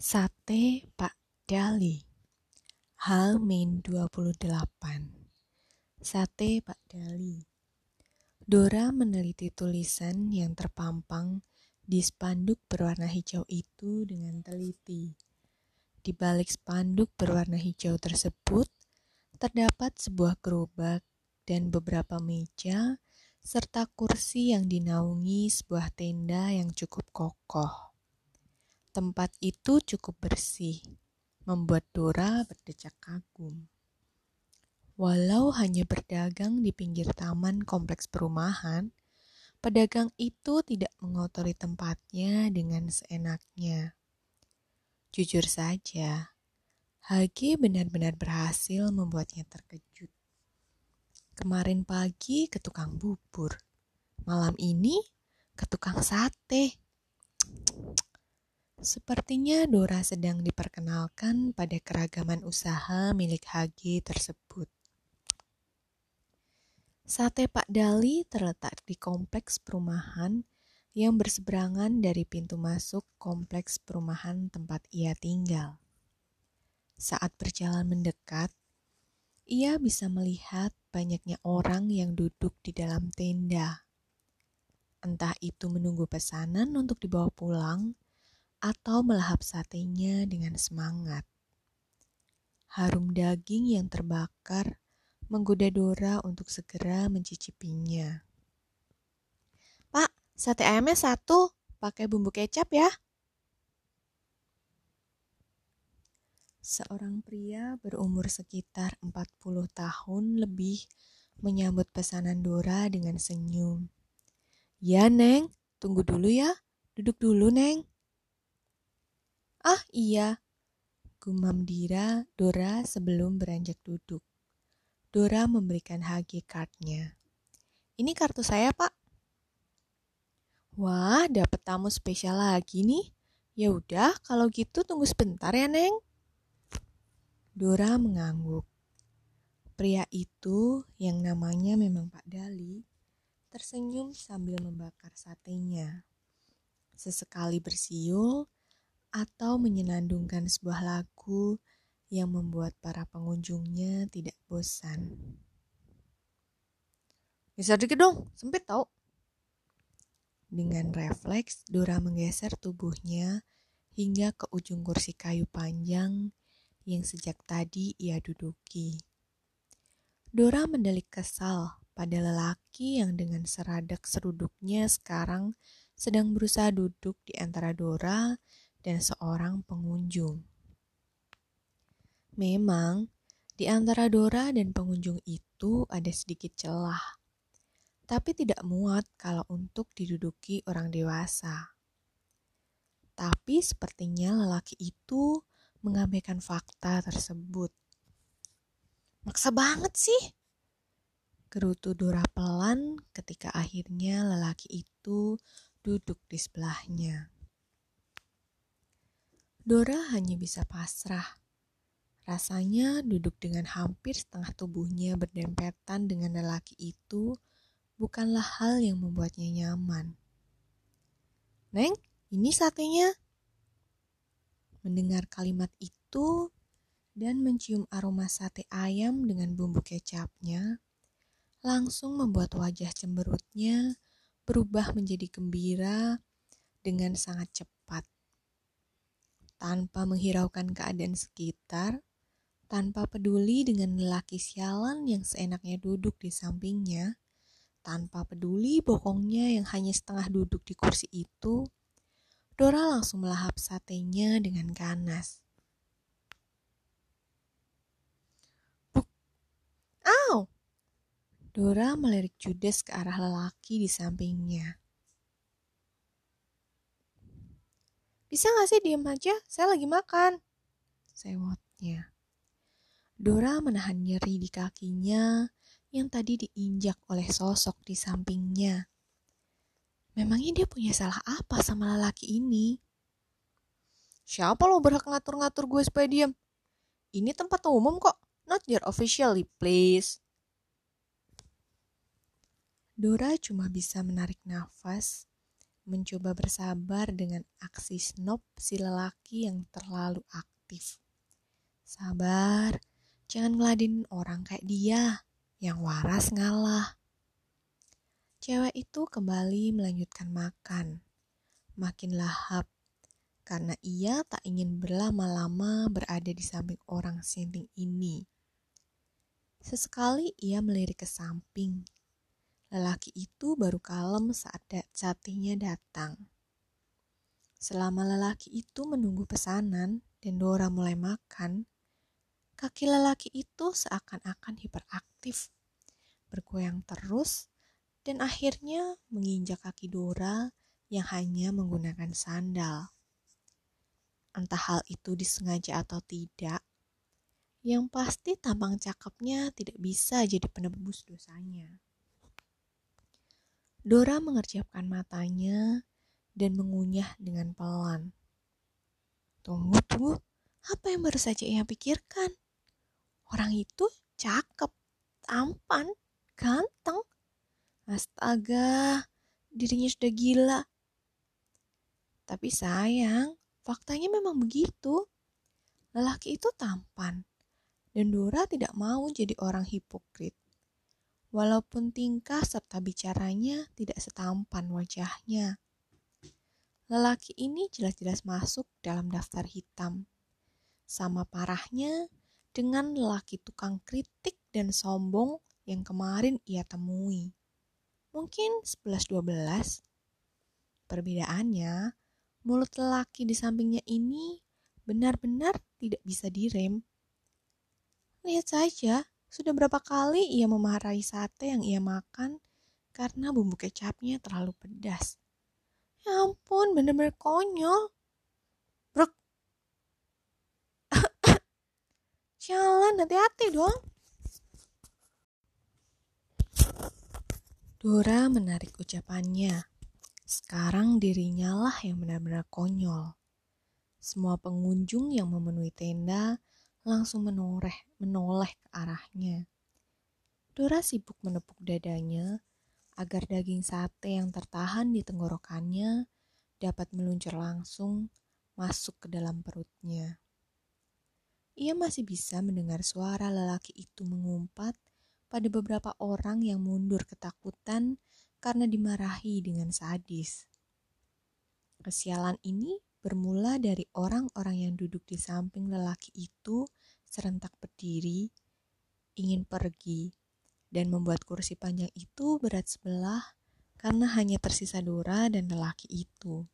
Sate Pak Dali Min 28 Sate Pak Dali Dora meneliti tulisan yang terpampang di spanduk berwarna hijau itu dengan teliti. Di balik spanduk berwarna hijau tersebut, terdapat sebuah gerobak dan beberapa meja serta kursi yang dinaungi sebuah tenda yang cukup kokoh. Tempat itu cukup bersih, membuat Dora berdecak kagum. Walau hanya berdagang di pinggir taman kompleks perumahan, pedagang itu tidak mengotori tempatnya dengan seenaknya. Jujur saja, Hagi benar-benar berhasil membuatnya terkejut. Kemarin pagi ke tukang bubur, malam ini ke tukang sate. Sepertinya Dora sedang diperkenalkan pada keragaman usaha milik HG tersebut. Sate Pak Dali terletak di kompleks perumahan yang berseberangan dari pintu masuk kompleks perumahan tempat ia tinggal. Saat berjalan mendekat, ia bisa melihat banyaknya orang yang duduk di dalam tenda. Entah itu menunggu pesanan untuk dibawa pulang atau melahap satenya dengan semangat. Harum daging yang terbakar menggoda Dora untuk segera mencicipinya. Pak, sate ayamnya satu, pakai bumbu kecap ya. Seorang pria berumur sekitar 40 tahun lebih menyambut pesanan Dora dengan senyum. Ya, Neng, tunggu dulu ya. Duduk dulu, Neng. Ah iya, gumam Dira Dora sebelum beranjak duduk. Dora memberikan Hagi kartunya. Ini kartu saya, Pak. Wah, dapat tamu spesial lagi nih. Ya udah, kalau gitu tunggu sebentar ya, Neng. Dora mengangguk. Pria itu yang namanya memang Pak Dali tersenyum sambil membakar satenya. Sesekali bersiul, atau menyenandungkan sebuah lagu yang membuat para pengunjungnya tidak bosan. Bisa dikit dong, sempit tau. Dengan refleks, Dora menggeser tubuhnya hingga ke ujung kursi kayu panjang yang sejak tadi ia duduki. Dora mendelik kesal pada lelaki yang dengan seradak seruduknya sekarang sedang berusaha duduk di antara Dora dan seorang pengunjung. Memang, di antara Dora dan pengunjung itu ada sedikit celah, tapi tidak muat kalau untuk diduduki orang dewasa. Tapi sepertinya lelaki itu mengabaikan fakta tersebut. Maksa banget sih. Gerutu Dora pelan ketika akhirnya lelaki itu duduk di sebelahnya. Dora hanya bisa pasrah. Rasanya duduk dengan hampir setengah tubuhnya berdempetan dengan lelaki itu bukanlah hal yang membuatnya nyaman. Neng, ini satenya. Mendengar kalimat itu dan mencium aroma sate ayam dengan bumbu kecapnya, langsung membuat wajah cemberutnya berubah menjadi gembira dengan sangat cepat tanpa menghiraukan keadaan sekitar, tanpa peduli dengan lelaki sialan yang seenaknya duduk di sampingnya, tanpa peduli bokongnya yang hanya setengah duduk di kursi itu, Dora langsung melahap satenya dengan ganas. Buk! Au! Dora melirik judes ke arah lelaki di sampingnya. Bisa gak sih diem aja? Saya lagi makan. Sewotnya. Dora menahan nyeri di kakinya yang tadi diinjak oleh sosok di sampingnya. Memangnya dia punya salah apa sama lelaki ini? Siapa lo berhak ngatur-ngatur gue supaya diem? Ini tempat umum kok, not your officially place. Dora cuma bisa menarik nafas mencoba bersabar dengan aksi snob si lelaki yang terlalu aktif. Sabar, jangan ngeladenin orang kayak dia, yang waras ngalah. Cewek itu kembali melanjutkan makan, makin lahap, karena ia tak ingin berlama-lama berada di samping orang sinting ini. Sesekali ia melirik ke samping. Lelaki itu baru kalem saat satinya datang. Selama lelaki itu menunggu pesanan dan Dora mulai makan, kaki lelaki itu seakan-akan hiperaktif, bergoyang terus, dan akhirnya menginjak kaki Dora yang hanya menggunakan sandal entah hal itu disengaja atau tidak, yang pasti tampang cakepnya tidak bisa jadi penebus dosanya. Dora mengerjapkan matanya dan mengunyah dengan pelan. Tunggu, tunggu. Apa yang baru saja ia pikirkan? Orang itu cakep, tampan, ganteng. Astaga, dirinya sudah gila. Tapi sayang, Faktanya memang begitu. Lelaki itu tampan, dan Dora tidak mau jadi orang hipokrit. Walaupun tingkah serta bicaranya tidak setampan wajahnya. Lelaki ini jelas-jelas masuk dalam daftar hitam. Sama parahnya dengan lelaki tukang kritik dan sombong yang kemarin ia temui. Mungkin 11-12. Perbedaannya, mulut lelaki di sampingnya ini benar-benar tidak bisa direm. Lihat saja, sudah berapa kali ia memarahi sate yang ia makan karena bumbu kecapnya terlalu pedas. Ya ampun, benar-benar konyol. Brok. Jalan, hati-hati dong. Dora menarik ucapannya. Sekarang dirinya lah yang benar-benar konyol. Semua pengunjung yang memenuhi tenda langsung menoreh, menoleh ke arahnya. Dora sibuk menepuk dadanya agar daging sate yang tertahan di tenggorokannya dapat meluncur langsung masuk ke dalam perutnya. Ia masih bisa mendengar suara lelaki itu mengumpat pada beberapa orang yang mundur ketakutan karena dimarahi dengan sadis. Kesialan ini bermula dari orang-orang yang duduk di samping lelaki itu serentak berdiri, ingin pergi, dan membuat kursi panjang itu berat sebelah karena hanya tersisa Dora dan lelaki itu.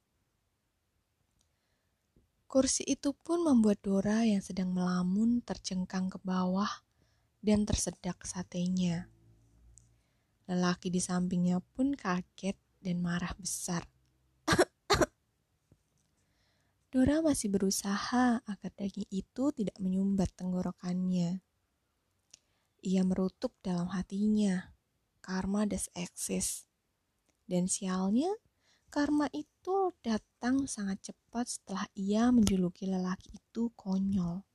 Kursi itu pun membuat Dora yang sedang melamun tercengkang ke bawah dan tersedak satenya. Lelaki di sampingnya pun kaget dan marah besar. Dora masih berusaha agar daging itu tidak menyumbat tenggorokannya. Ia merutuk dalam hatinya, karma does exist. Dan sialnya, karma itu datang sangat cepat setelah ia menjuluki lelaki itu konyol.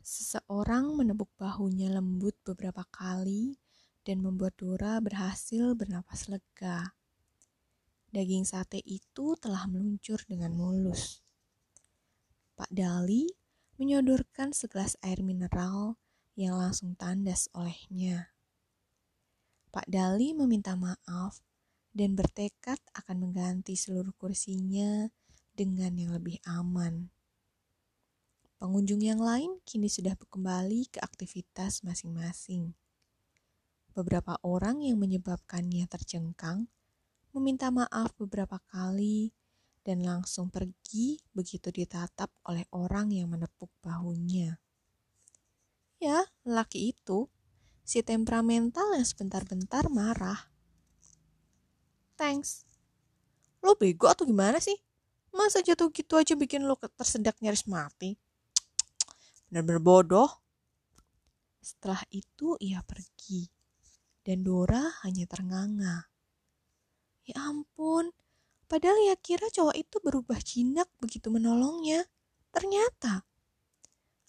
Seseorang menepuk bahunya lembut beberapa kali dan membuat Dora berhasil bernapas lega. Daging sate itu telah meluncur dengan mulus. Pak Dali menyodorkan segelas air mineral yang langsung tandas olehnya. Pak Dali meminta maaf dan bertekad akan mengganti seluruh kursinya dengan yang lebih aman. Pengunjung yang lain kini sudah kembali ke aktivitas masing-masing. Beberapa orang yang menyebabkannya tercengkang meminta maaf beberapa kali dan langsung pergi begitu ditatap oleh orang yang menepuk bahunya. Ya, laki itu, si temperamental yang sebentar-bentar marah. Thanks. Lo bego atau gimana sih? Masa jatuh gitu aja bikin lo tersedak nyaris mati? benar-benar bodoh. Setelah itu ia pergi, dan Dora hanya ternganga. Ya ampun, padahal ia kira cowok itu berubah jinak begitu menolongnya. Ternyata,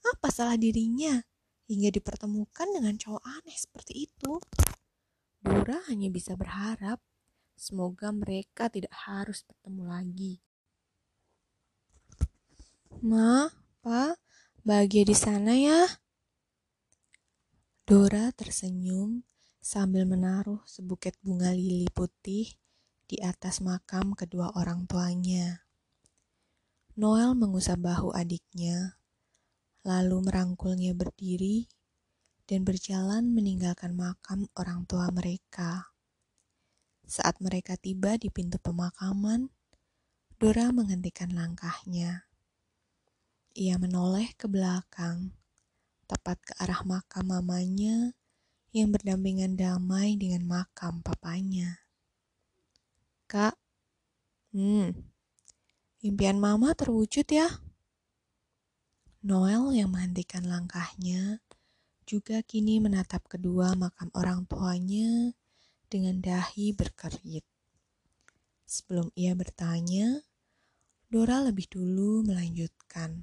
apa salah dirinya hingga dipertemukan dengan cowok aneh seperti itu? Dora hanya bisa berharap Semoga mereka tidak harus bertemu lagi. Ma, Pa, bahagia di sana ya? Dora tersenyum sambil menaruh sebuket bunga lili putih di atas makam kedua orang tuanya. Noel mengusap bahu adiknya, lalu merangkulnya berdiri dan berjalan meninggalkan makam orang tua mereka. Saat mereka tiba di pintu pemakaman, Dora menghentikan langkahnya. Ia menoleh ke belakang, tepat ke arah makam mamanya yang berdampingan damai dengan makam papanya. Kak, hmm, impian mama terwujud ya? Noel yang menghentikan langkahnya juga kini menatap kedua makam orang tuanya dengan dahi berkerit. Sebelum ia bertanya, Dora lebih dulu melanjutkan.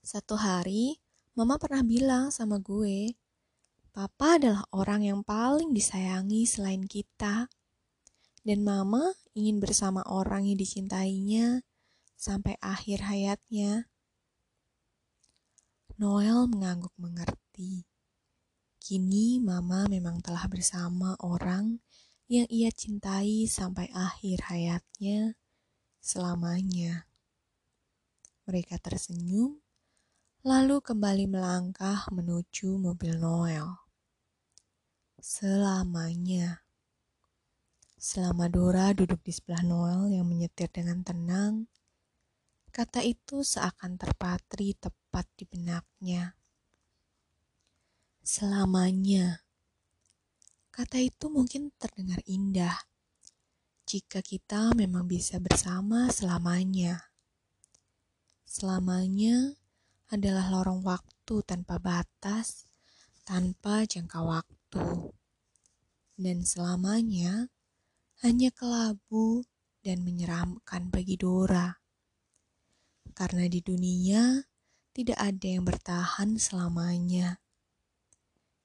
Satu hari, Mama pernah bilang sama gue, Papa adalah orang yang paling disayangi selain kita. Dan Mama ingin bersama orang yang dicintainya sampai akhir hayatnya. Noel mengangguk mengerti. Kini Mama memang telah bersama orang yang ia cintai sampai akhir hayatnya selamanya. Mereka tersenyum, lalu kembali melangkah menuju mobil Noel. Selamanya. Selama Dora duduk di sebelah Noel yang menyetir dengan tenang, kata itu seakan terpatri tepat di benaknya. Selamanya. Kata itu mungkin terdengar indah, jika kita memang bisa bersama selamanya. Selamanya adalah lorong waktu tanpa batas, tanpa jangka waktu. Dan selamanya hanya kelabu dan menyeramkan bagi Dora. Karena di dunia tidak ada yang bertahan selamanya.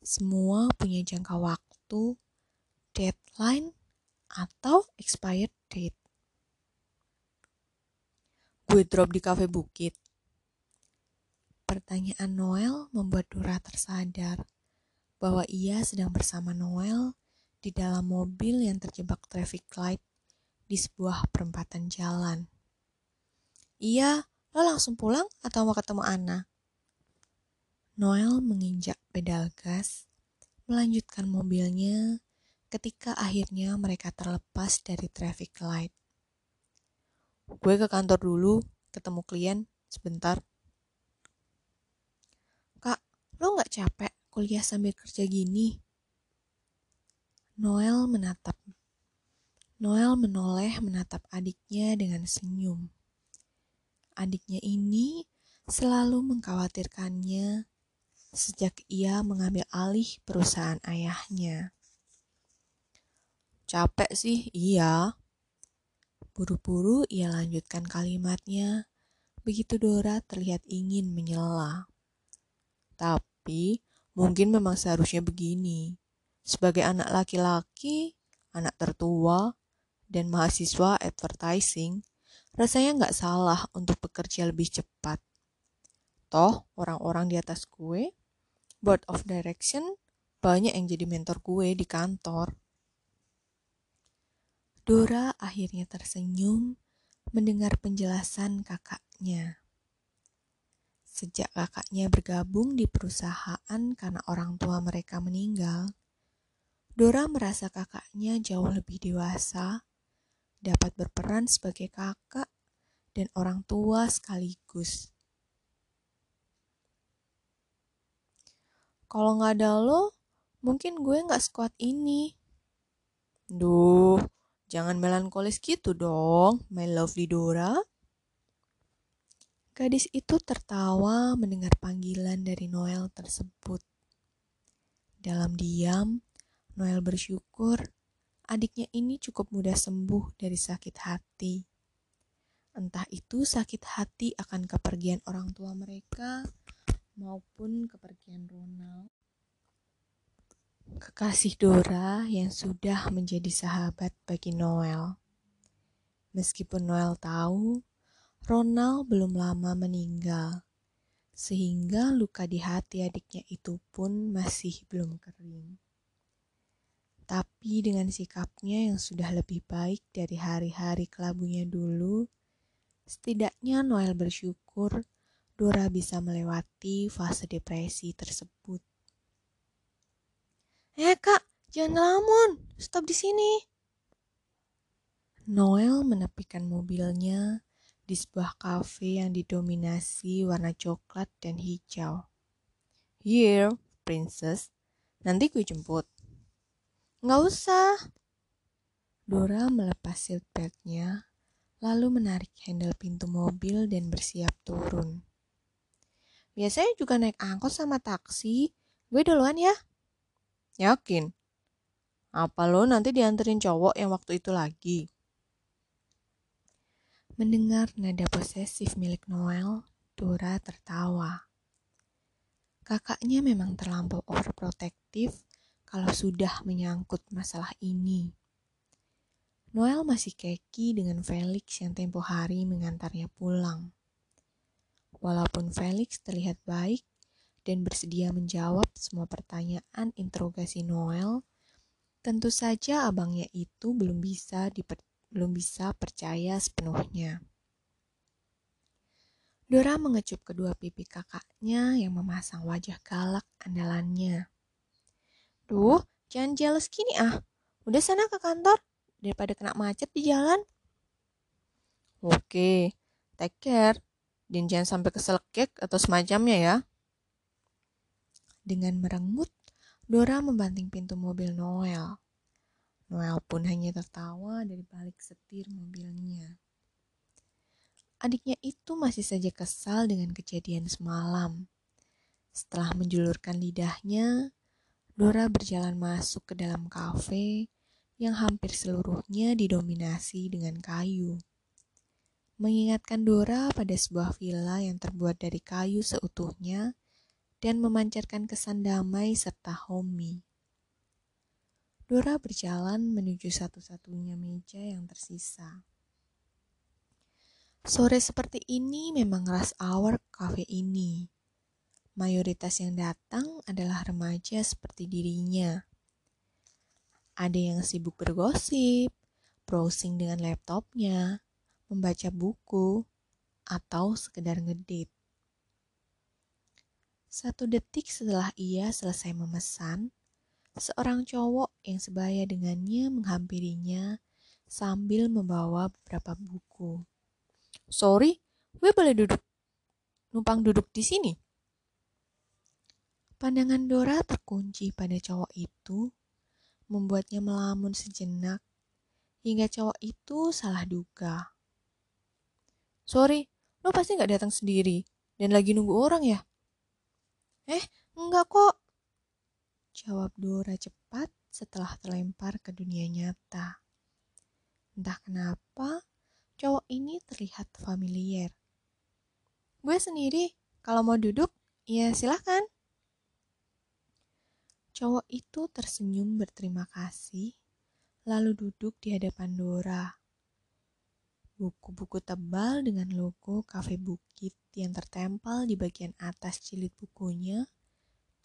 Semua punya jangka waktu, deadline, atau expired date. Gue drop di kafe bukit. Pertanyaan Noel membuat Dora tersadar bahwa ia sedang bersama Noel di dalam mobil yang terjebak traffic light di sebuah perempatan jalan. Iya, lo langsung pulang atau mau ketemu Anna? Noel menginjak pedal gas, melanjutkan mobilnya ketika akhirnya mereka terlepas dari traffic light. Gue ke kantor dulu, ketemu klien sebentar. Kak, lo gak capek kuliah sambil kerja gini? Noel menatap. Noel menoleh menatap adiknya dengan senyum. Adiknya ini selalu mengkhawatirkannya sejak ia mengambil alih perusahaan ayahnya. Capek sih, iya. Buru-buru ia lanjutkan kalimatnya. Begitu Dora terlihat ingin menyela. Tapi mungkin memang seharusnya begini. Sebagai anak laki-laki, anak tertua, dan mahasiswa advertising, rasanya nggak salah untuk bekerja lebih cepat. Toh, orang-orang di atas gue, board of direction, banyak yang jadi mentor gue di kantor. Dora akhirnya tersenyum mendengar penjelasan kakaknya. Sejak kakaknya bergabung di perusahaan karena orang tua mereka meninggal, Dora merasa kakaknya jauh lebih dewasa, dapat berperan sebagai kakak dan orang tua sekaligus. Kalau nggak ada lo, mungkin gue nggak sekuat ini. Duh, Jangan melankolis gitu dong, my lovely Dora. Gadis itu tertawa mendengar panggilan dari Noel tersebut. Dalam diam, Noel bersyukur adiknya ini cukup mudah sembuh dari sakit hati. Entah itu sakit hati akan kepergian orang tua mereka maupun kepergian Ronald. Kekasih Dora yang sudah menjadi sahabat bagi Noel. Meskipun Noel tahu Ronald belum lama meninggal, sehingga luka di hati adiknya itu pun masih belum kering. Tapi dengan sikapnya yang sudah lebih baik dari hari-hari kelabunya dulu, setidaknya Noel bersyukur Dora bisa melewati fase depresi tersebut. Eh kak, jangan ngelamun, stop di sini. Noel menepikan mobilnya di sebuah kafe yang didominasi warna coklat dan hijau. Here, princess, nanti gue jemput. Nggak usah. Dora melepas seatbeltnya, lalu menarik handle pintu mobil dan bersiap turun. Biasanya juga naik angkot sama taksi. Gue duluan ya. Yakin? Apa lo nanti dianterin cowok yang waktu itu lagi? Mendengar nada posesif milik Noel, Dora tertawa. Kakaknya memang terlampau overprotektif kalau sudah menyangkut masalah ini. Noel masih keki dengan Felix yang tempo hari mengantarnya pulang. Walaupun Felix terlihat baik dan bersedia menjawab semua pertanyaan interogasi Noel, tentu saja abangnya itu belum bisa diper, belum bisa percaya sepenuhnya. Dora mengecup kedua pipi kakaknya yang memasang wajah galak andalannya. Duh, jangan jealous gini ah. Udah sana ke kantor, daripada kena macet di jalan. Oke, take care. Dan jangan sampai kesel kek atau semacamnya ya. Dengan merengut, Dora membanting pintu mobil Noel. Noel pun hanya tertawa dari balik setir mobilnya. Adiknya itu masih saja kesal dengan kejadian semalam. Setelah menjulurkan lidahnya, Dora berjalan masuk ke dalam kafe yang hampir seluruhnya didominasi dengan kayu. Mengingatkan Dora pada sebuah villa yang terbuat dari kayu seutuhnya dan memancarkan kesan damai serta homey. Dora berjalan menuju satu-satunya meja yang tersisa. Sore seperti ini memang rush hour kafe ini. Mayoritas yang datang adalah remaja seperti dirinya. Ada yang sibuk bergosip, browsing dengan laptopnya, membaca buku, atau sekedar ngedit. Satu detik setelah ia selesai memesan, seorang cowok yang sebaya dengannya menghampirinya sambil membawa beberapa buku. Sorry, gue boleh duduk, numpang duduk di sini? Pandangan Dora terkunci pada cowok itu, membuatnya melamun sejenak, hingga cowok itu salah duga. Sorry, lo pasti gak datang sendiri, dan lagi nunggu orang ya? Eh, enggak kok. Jawab Dora cepat setelah terlempar ke dunia nyata. Entah kenapa, cowok ini terlihat familiar. Gue sendiri, kalau mau duduk, ya silahkan. Cowok itu tersenyum berterima kasih, lalu duduk di hadapan Dora. Buku-buku tebal dengan logo Cafe Bukit yang tertempel di bagian atas jilid bukunya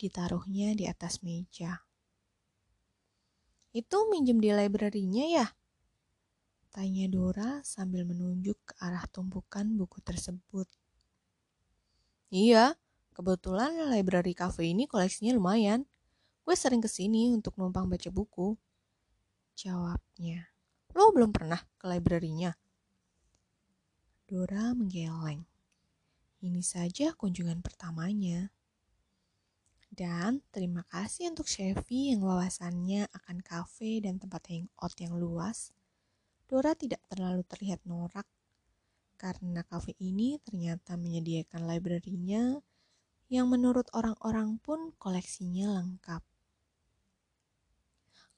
ditaruhnya di atas meja. Itu minjem di library-nya ya? Tanya Dora sambil menunjuk ke arah tumpukan buku tersebut. Iya, kebetulan library cafe ini koleksinya lumayan. Gue sering ke sini untuk numpang baca buku. Jawabnya. Lo belum pernah ke library-nya? Dora menggeleng. Ini saja kunjungan pertamanya. Dan terima kasih untuk Chevy yang wawasannya akan kafe dan tempat hangout yang luas. Dora tidak terlalu terlihat norak karena kafe ini ternyata menyediakan library-nya yang menurut orang-orang pun koleksinya lengkap.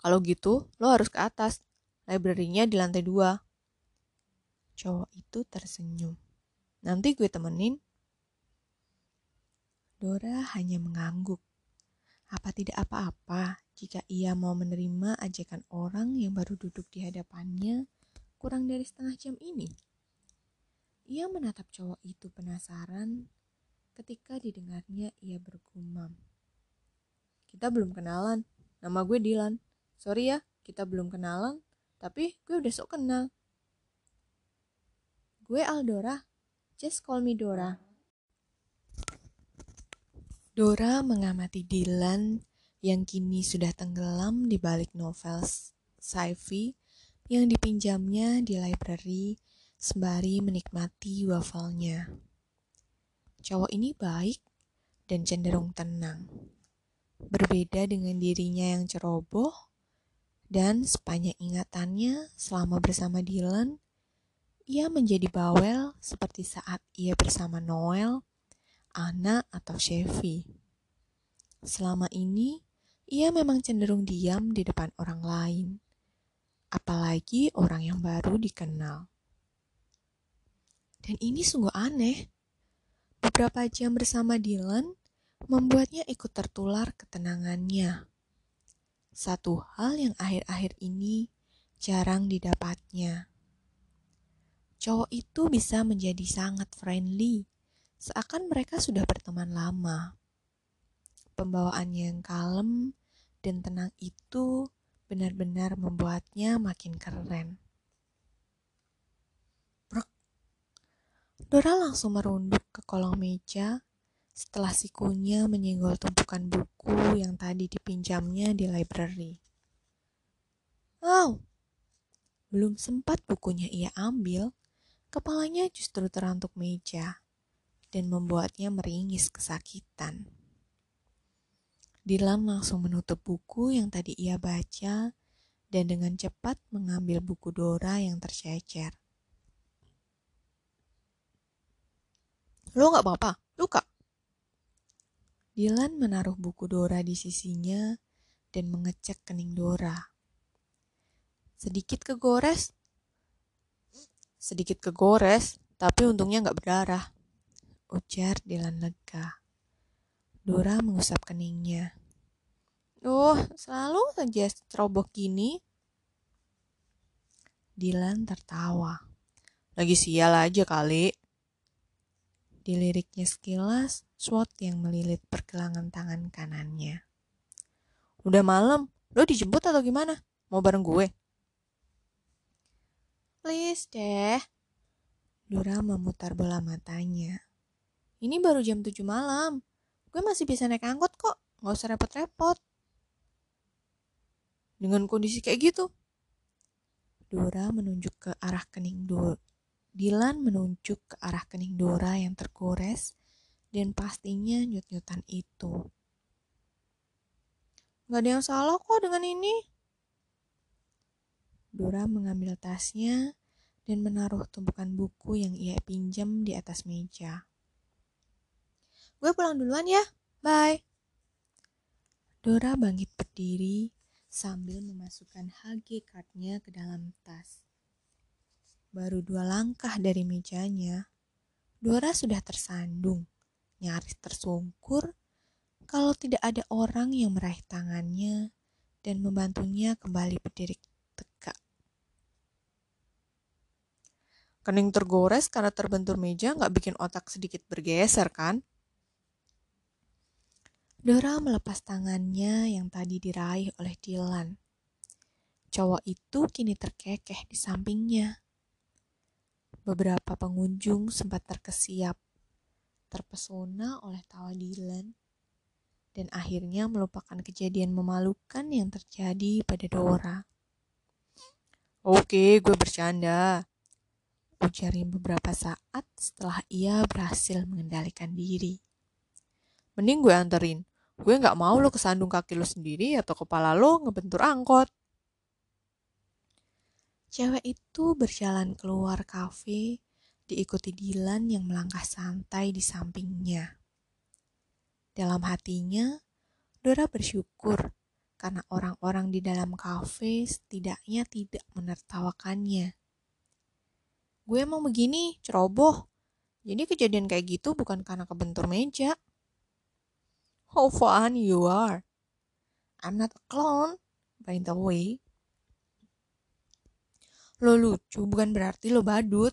Kalau gitu, lo harus ke atas. Library-nya di lantai dua. Cowok itu tersenyum. Nanti gue temenin. Dora hanya mengangguk. Apa tidak apa-apa jika ia mau menerima ajakan orang yang baru duduk di hadapannya kurang dari setengah jam ini. Ia menatap cowok itu penasaran ketika didengarnya ia bergumam. Kita belum kenalan, nama gue Dilan. Sorry ya, kita belum kenalan, tapi gue udah sok kenal. Gue Aldora, just call me Dora. Dora mengamati Dilan yang kini sudah tenggelam di balik novel sci-fi yang dipinjamnya di library sembari menikmati wafelnya. Cowok ini baik dan cenderung tenang. Berbeda dengan dirinya yang ceroboh dan sepanjang ingatannya selama bersama Dylan, ia menjadi bawel seperti saat ia bersama Noel, Anna, atau Chevy. Selama ini, ia memang cenderung diam di depan orang lain, apalagi orang yang baru dikenal. Dan ini sungguh aneh. Beberapa jam bersama Dylan membuatnya ikut tertular ketenangannya. Satu hal yang akhir-akhir ini jarang didapatnya. Cowok itu bisa menjadi sangat friendly, seakan mereka sudah berteman lama. Pembawaannya yang kalem dan tenang itu benar-benar membuatnya makin keren. Dora langsung merunduk ke kolong meja setelah sikunya menyenggol tumpukan buku yang tadi dipinjamnya di library. Wow, belum sempat bukunya ia ambil, kepalanya justru terantuk meja dan membuatnya meringis kesakitan. Dilan langsung menutup buku yang tadi ia baca dan dengan cepat mengambil buku Dora yang tercecer. Lo gak apa-apa, luka? Dilan menaruh buku Dora di sisinya dan mengecek kening Dora. Sedikit kegores. Sedikit kegores, tapi untungnya gak berdarah. Ujar Dilan lega. Dora mengusap keningnya. Oh, selalu saja ceroboh gini. Dilan tertawa. Lagi sial aja kali. Diliriknya sekilas, SWAT yang melilit pergelangan tangan kanannya. Udah malam, lo dijemput atau gimana? Mau bareng gue? Please deh. Dora memutar bola matanya. Ini baru jam 7 malam. Gue masih bisa naik angkot kok, gak usah repot-repot. Dengan kondisi kayak gitu. Dora menunjuk ke arah kening Dora. Dilan menunjuk ke arah kening Dora yang tergores dan pastinya nyut-nyutan itu. Gak ada yang salah kok dengan ini. Dora mengambil tasnya dan menaruh tumpukan buku yang ia pinjam di atas meja. Gue pulang duluan ya. Bye. Dora bangkit berdiri sambil memasukkan HG cardnya ke dalam tas. Baru dua langkah dari mejanya, Dora sudah tersandung, nyaris tersungkur kalau tidak ada orang yang meraih tangannya dan membantunya kembali berdiri tegak. Kening tergores karena terbentur meja nggak bikin otak sedikit bergeser kan? Dora melepas tangannya yang tadi diraih oleh Dylan. Cowok itu kini terkekeh di sampingnya. Beberapa pengunjung sempat terkesiap, terpesona oleh tawa Dylan, dan akhirnya melupakan kejadian memalukan yang terjadi pada Dora. Oke, gue bercanda. Ujarnya beberapa saat setelah ia berhasil mengendalikan diri. Mending gue anterin. Gue gak mau lo kesandung kaki lo sendiri atau kepala lo ngebentur angkot. Cewek itu berjalan keluar kafe, diikuti Dilan yang melangkah santai di sampingnya. Dalam hatinya, Dora bersyukur karena orang-orang di dalam kafe setidaknya tidak menertawakannya. Gue emang begini, ceroboh. Jadi kejadian kayak gitu bukan karena kebentur meja. How fun you are. I'm not a clown, by the way. Lo lucu, bukan berarti lo badut.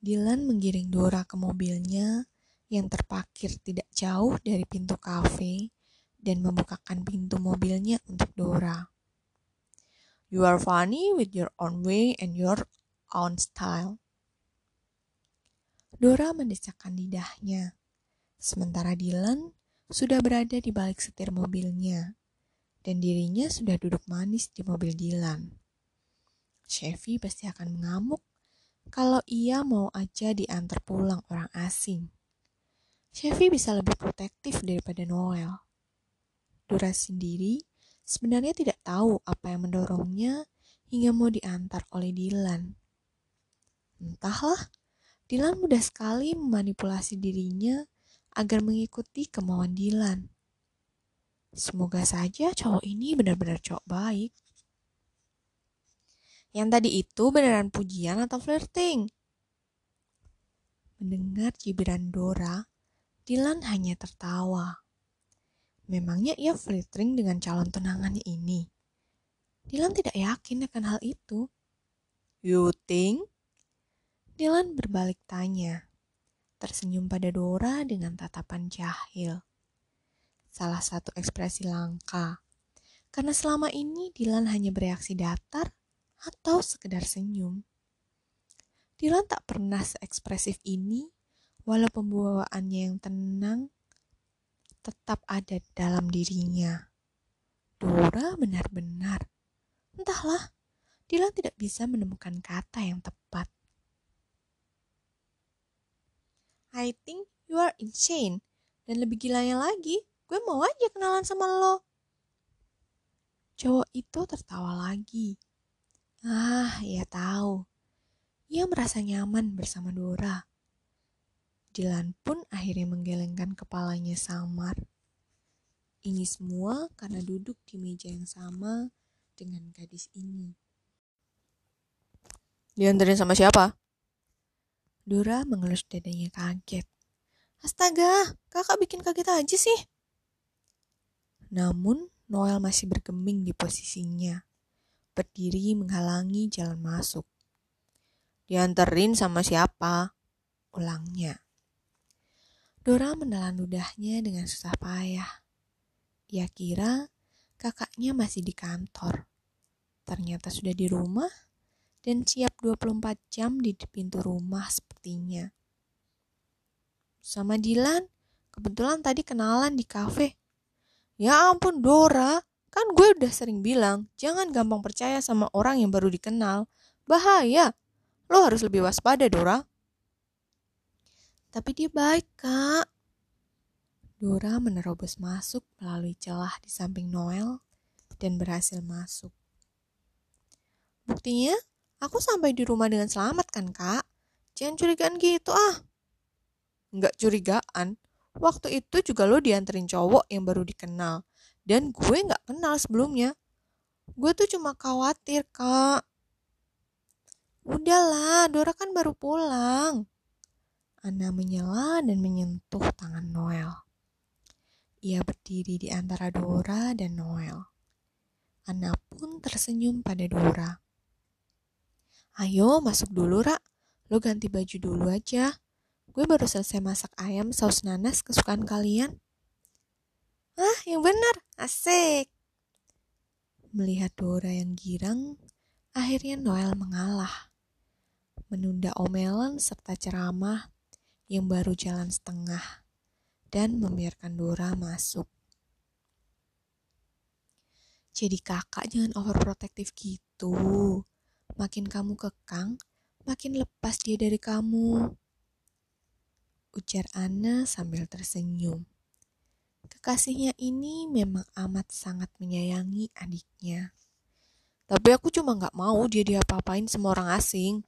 Dylan menggiring Dora ke mobilnya yang terparkir tidak jauh dari pintu kafe dan membukakan pintu mobilnya untuk Dora. You are funny with your own way and your own style. Dora mendesakkan lidahnya, sementara Dylan sudah berada di balik setir mobilnya, dan dirinya sudah duduk manis di mobil Dylan. Chevy pasti akan mengamuk kalau ia mau aja diantar pulang orang asing. Chevy bisa lebih protektif daripada Noel. Dora sendiri sebenarnya tidak tahu apa yang mendorongnya hingga mau diantar oleh Dylan. Entahlah, Dylan mudah sekali memanipulasi dirinya agar mengikuti kemauan Dylan. Semoga saja cowok ini benar-benar cowok baik. Yang tadi itu beneran pujian atau flirting? Mendengar cibiran Dora, Dylan hanya tertawa. Memangnya ia flirting dengan calon tunangannya ini? Dylan tidak yakin akan hal itu. You think? Dylan berbalik tanya, tersenyum pada Dora dengan tatapan jahil. Salah satu ekspresi langka, karena selama ini Dylan hanya bereaksi datar atau sekedar senyum. Dylan tak pernah seekspresif ini, walau pembawaannya yang tenang tetap ada dalam dirinya. Dora benar-benar, entahlah, Dylan tidak bisa menemukan kata yang tepat. I think you are insane. Dan lebih gilanya lagi, gue mau aja kenalan sama lo. Cowok itu tertawa lagi Ah, ia tahu. Ia merasa nyaman bersama Dora. Dylan pun akhirnya menggelengkan kepalanya samar. Ini semua karena duduk di meja yang sama dengan gadis ini. Dianterin sama siapa? Dora mengelus dadanya kaget. Astaga, kakak bikin kaget aja sih. Namun, Noel masih bergeming di posisinya berdiri menghalangi jalan masuk. Dianterin sama siapa? Ulangnya. Dora menelan ludahnya dengan susah payah. Ia kira kakaknya masih di kantor. Ternyata sudah di rumah dan siap 24 jam di pintu rumah sepertinya. Sama Dilan, kebetulan tadi kenalan di kafe. Ya ampun Dora, Kan gue udah sering bilang, jangan gampang percaya sama orang yang baru dikenal. Bahaya. Lo harus lebih waspada, Dora. Tapi dia baik, Kak. Dora menerobos masuk melalui celah di samping Noel dan berhasil masuk. Buktinya, aku sampai di rumah dengan selamat kan, Kak? Jangan curigaan gitu ah. Nggak curigaan. Waktu itu juga lo dianterin cowok yang baru dikenal. Dan gue gak kenal sebelumnya. Gue tuh cuma khawatir, Kak. Udahlah, Dora kan baru pulang. Ana menyela dan menyentuh tangan Noel. Ia berdiri di antara Dora dan Noel. Ana pun tersenyum pada Dora. Ayo masuk dulu, Ra. Lo ganti baju dulu aja. Gue baru selesai masak ayam saus nanas kesukaan kalian. Ah, yang benar. Asik. Melihat Dora yang girang, akhirnya Noel mengalah. Menunda omelan serta ceramah yang baru jalan setengah dan membiarkan Dora masuk. Jadi kakak jangan overprotektif gitu. Makin kamu kekang, makin lepas dia dari kamu. Ujar Ana sambil tersenyum. Kekasihnya ini memang amat sangat menyayangi adiknya. Tapi aku cuma gak mau dia diapa-apain sama orang asing.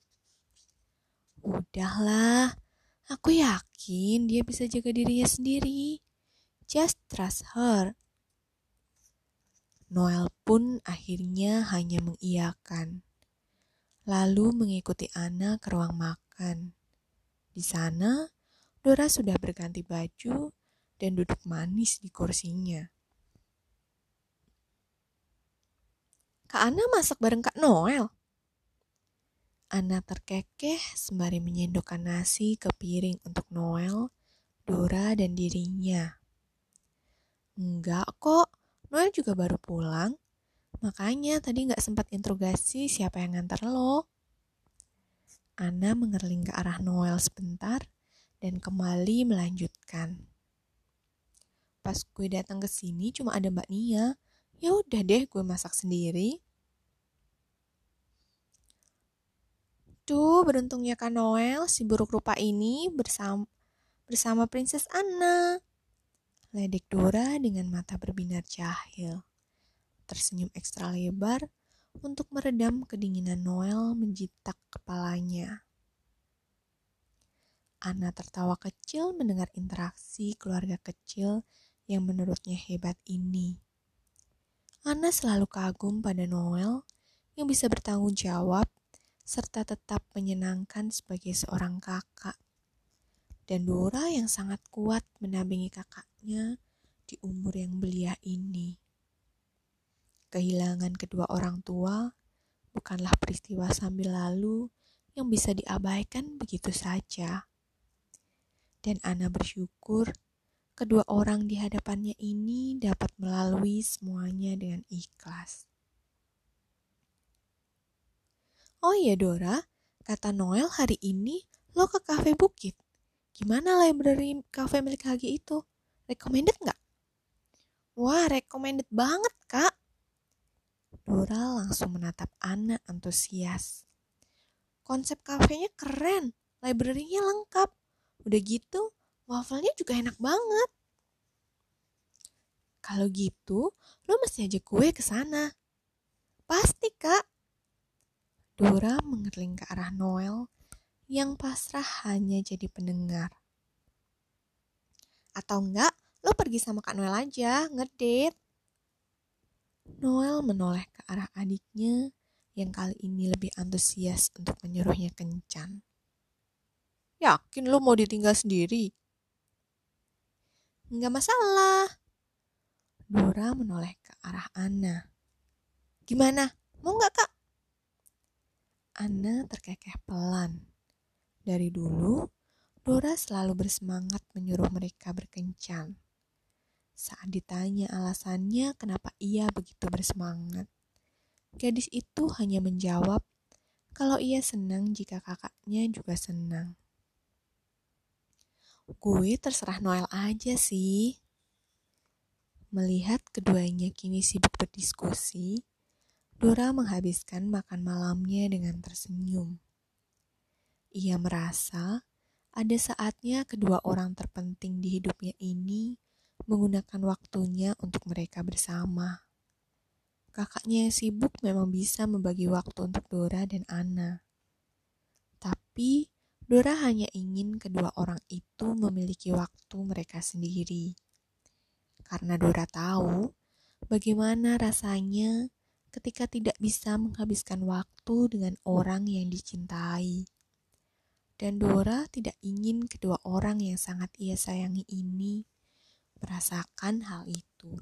Udahlah, aku yakin dia bisa jaga dirinya sendiri. Just trust her. Noel pun akhirnya hanya mengiyakan. Lalu mengikuti Anna ke ruang makan. Di sana, Dora sudah berganti baju dan duduk manis di kursinya. Kak Ana masak bareng Kak Noel. Ana terkekeh sembari menyendokkan nasi ke piring untuk Noel, Dora, dan dirinya. Enggak kok, Noel juga baru pulang. Makanya tadi nggak sempat interogasi siapa yang ngantar lo. Ana mengerling ke arah Noel sebentar dan kembali melanjutkan. Pas gue datang ke sini cuma ada Mbak Nia. Ya udah deh gue masak sendiri. Tuh, beruntungnya Kak Noel, si buruk rupa ini bersama bersama Princess Anna. Ledek Dora dengan mata berbinar jahil. Tersenyum ekstra lebar untuk meredam kedinginan Noel menjitak kepalanya. Anna tertawa kecil mendengar interaksi keluarga kecil yang menurutnya hebat ini. Anna selalu kagum pada Noel yang bisa bertanggung jawab serta tetap menyenangkan sebagai seorang kakak. Dan Dora yang sangat kuat mendampingi kakaknya di umur yang belia ini. Kehilangan kedua orang tua bukanlah peristiwa sambil lalu yang bisa diabaikan begitu saja. Dan Ana bersyukur kedua orang di hadapannya ini dapat melalui semuanya dengan ikhlas. Oh iya Dora, kata Noel hari ini lo ke cafe Bukit. Gimana library cafe milik Hagi itu? Recommended nggak? Wah, recommended banget, Kak. Dora langsung menatap Ana antusias. Konsep kafenya keren, library-nya lengkap. Udah gitu, wafelnya juga enak banget. Kalau gitu, lo mesti aja gue ke sana. Pasti, Kak. Dora mengerling ke arah Noel yang pasrah hanya jadi pendengar. Atau enggak, lo pergi sama Kak Noel aja, ngedit. Noel menoleh ke arah adiknya yang kali ini lebih antusias untuk menyuruhnya kencan. Yakin lo mau ditinggal sendiri? Enggak masalah. Dora menoleh ke arah Ana. Gimana? Mau nggak kak? Anna terkekeh pelan. Dari dulu, Dora selalu bersemangat menyuruh mereka berkencan. Saat ditanya alasannya kenapa ia begitu bersemangat, gadis itu hanya menjawab kalau ia senang jika kakaknya juga senang. Gue terserah Noel aja sih. Melihat keduanya kini sibuk berdiskusi, Dora menghabiskan makan malamnya dengan tersenyum. Ia merasa ada saatnya kedua orang terpenting di hidupnya ini menggunakan waktunya untuk mereka bersama. Kakaknya yang sibuk memang bisa membagi waktu untuk Dora dan Ana. Tapi Dora hanya ingin kedua orang itu memiliki waktu mereka sendiri. Karena Dora tahu bagaimana rasanya ketika tidak bisa menghabiskan waktu dengan orang yang dicintai. Dan Dora tidak ingin kedua orang yang sangat ia sayangi ini merasakan hal itu.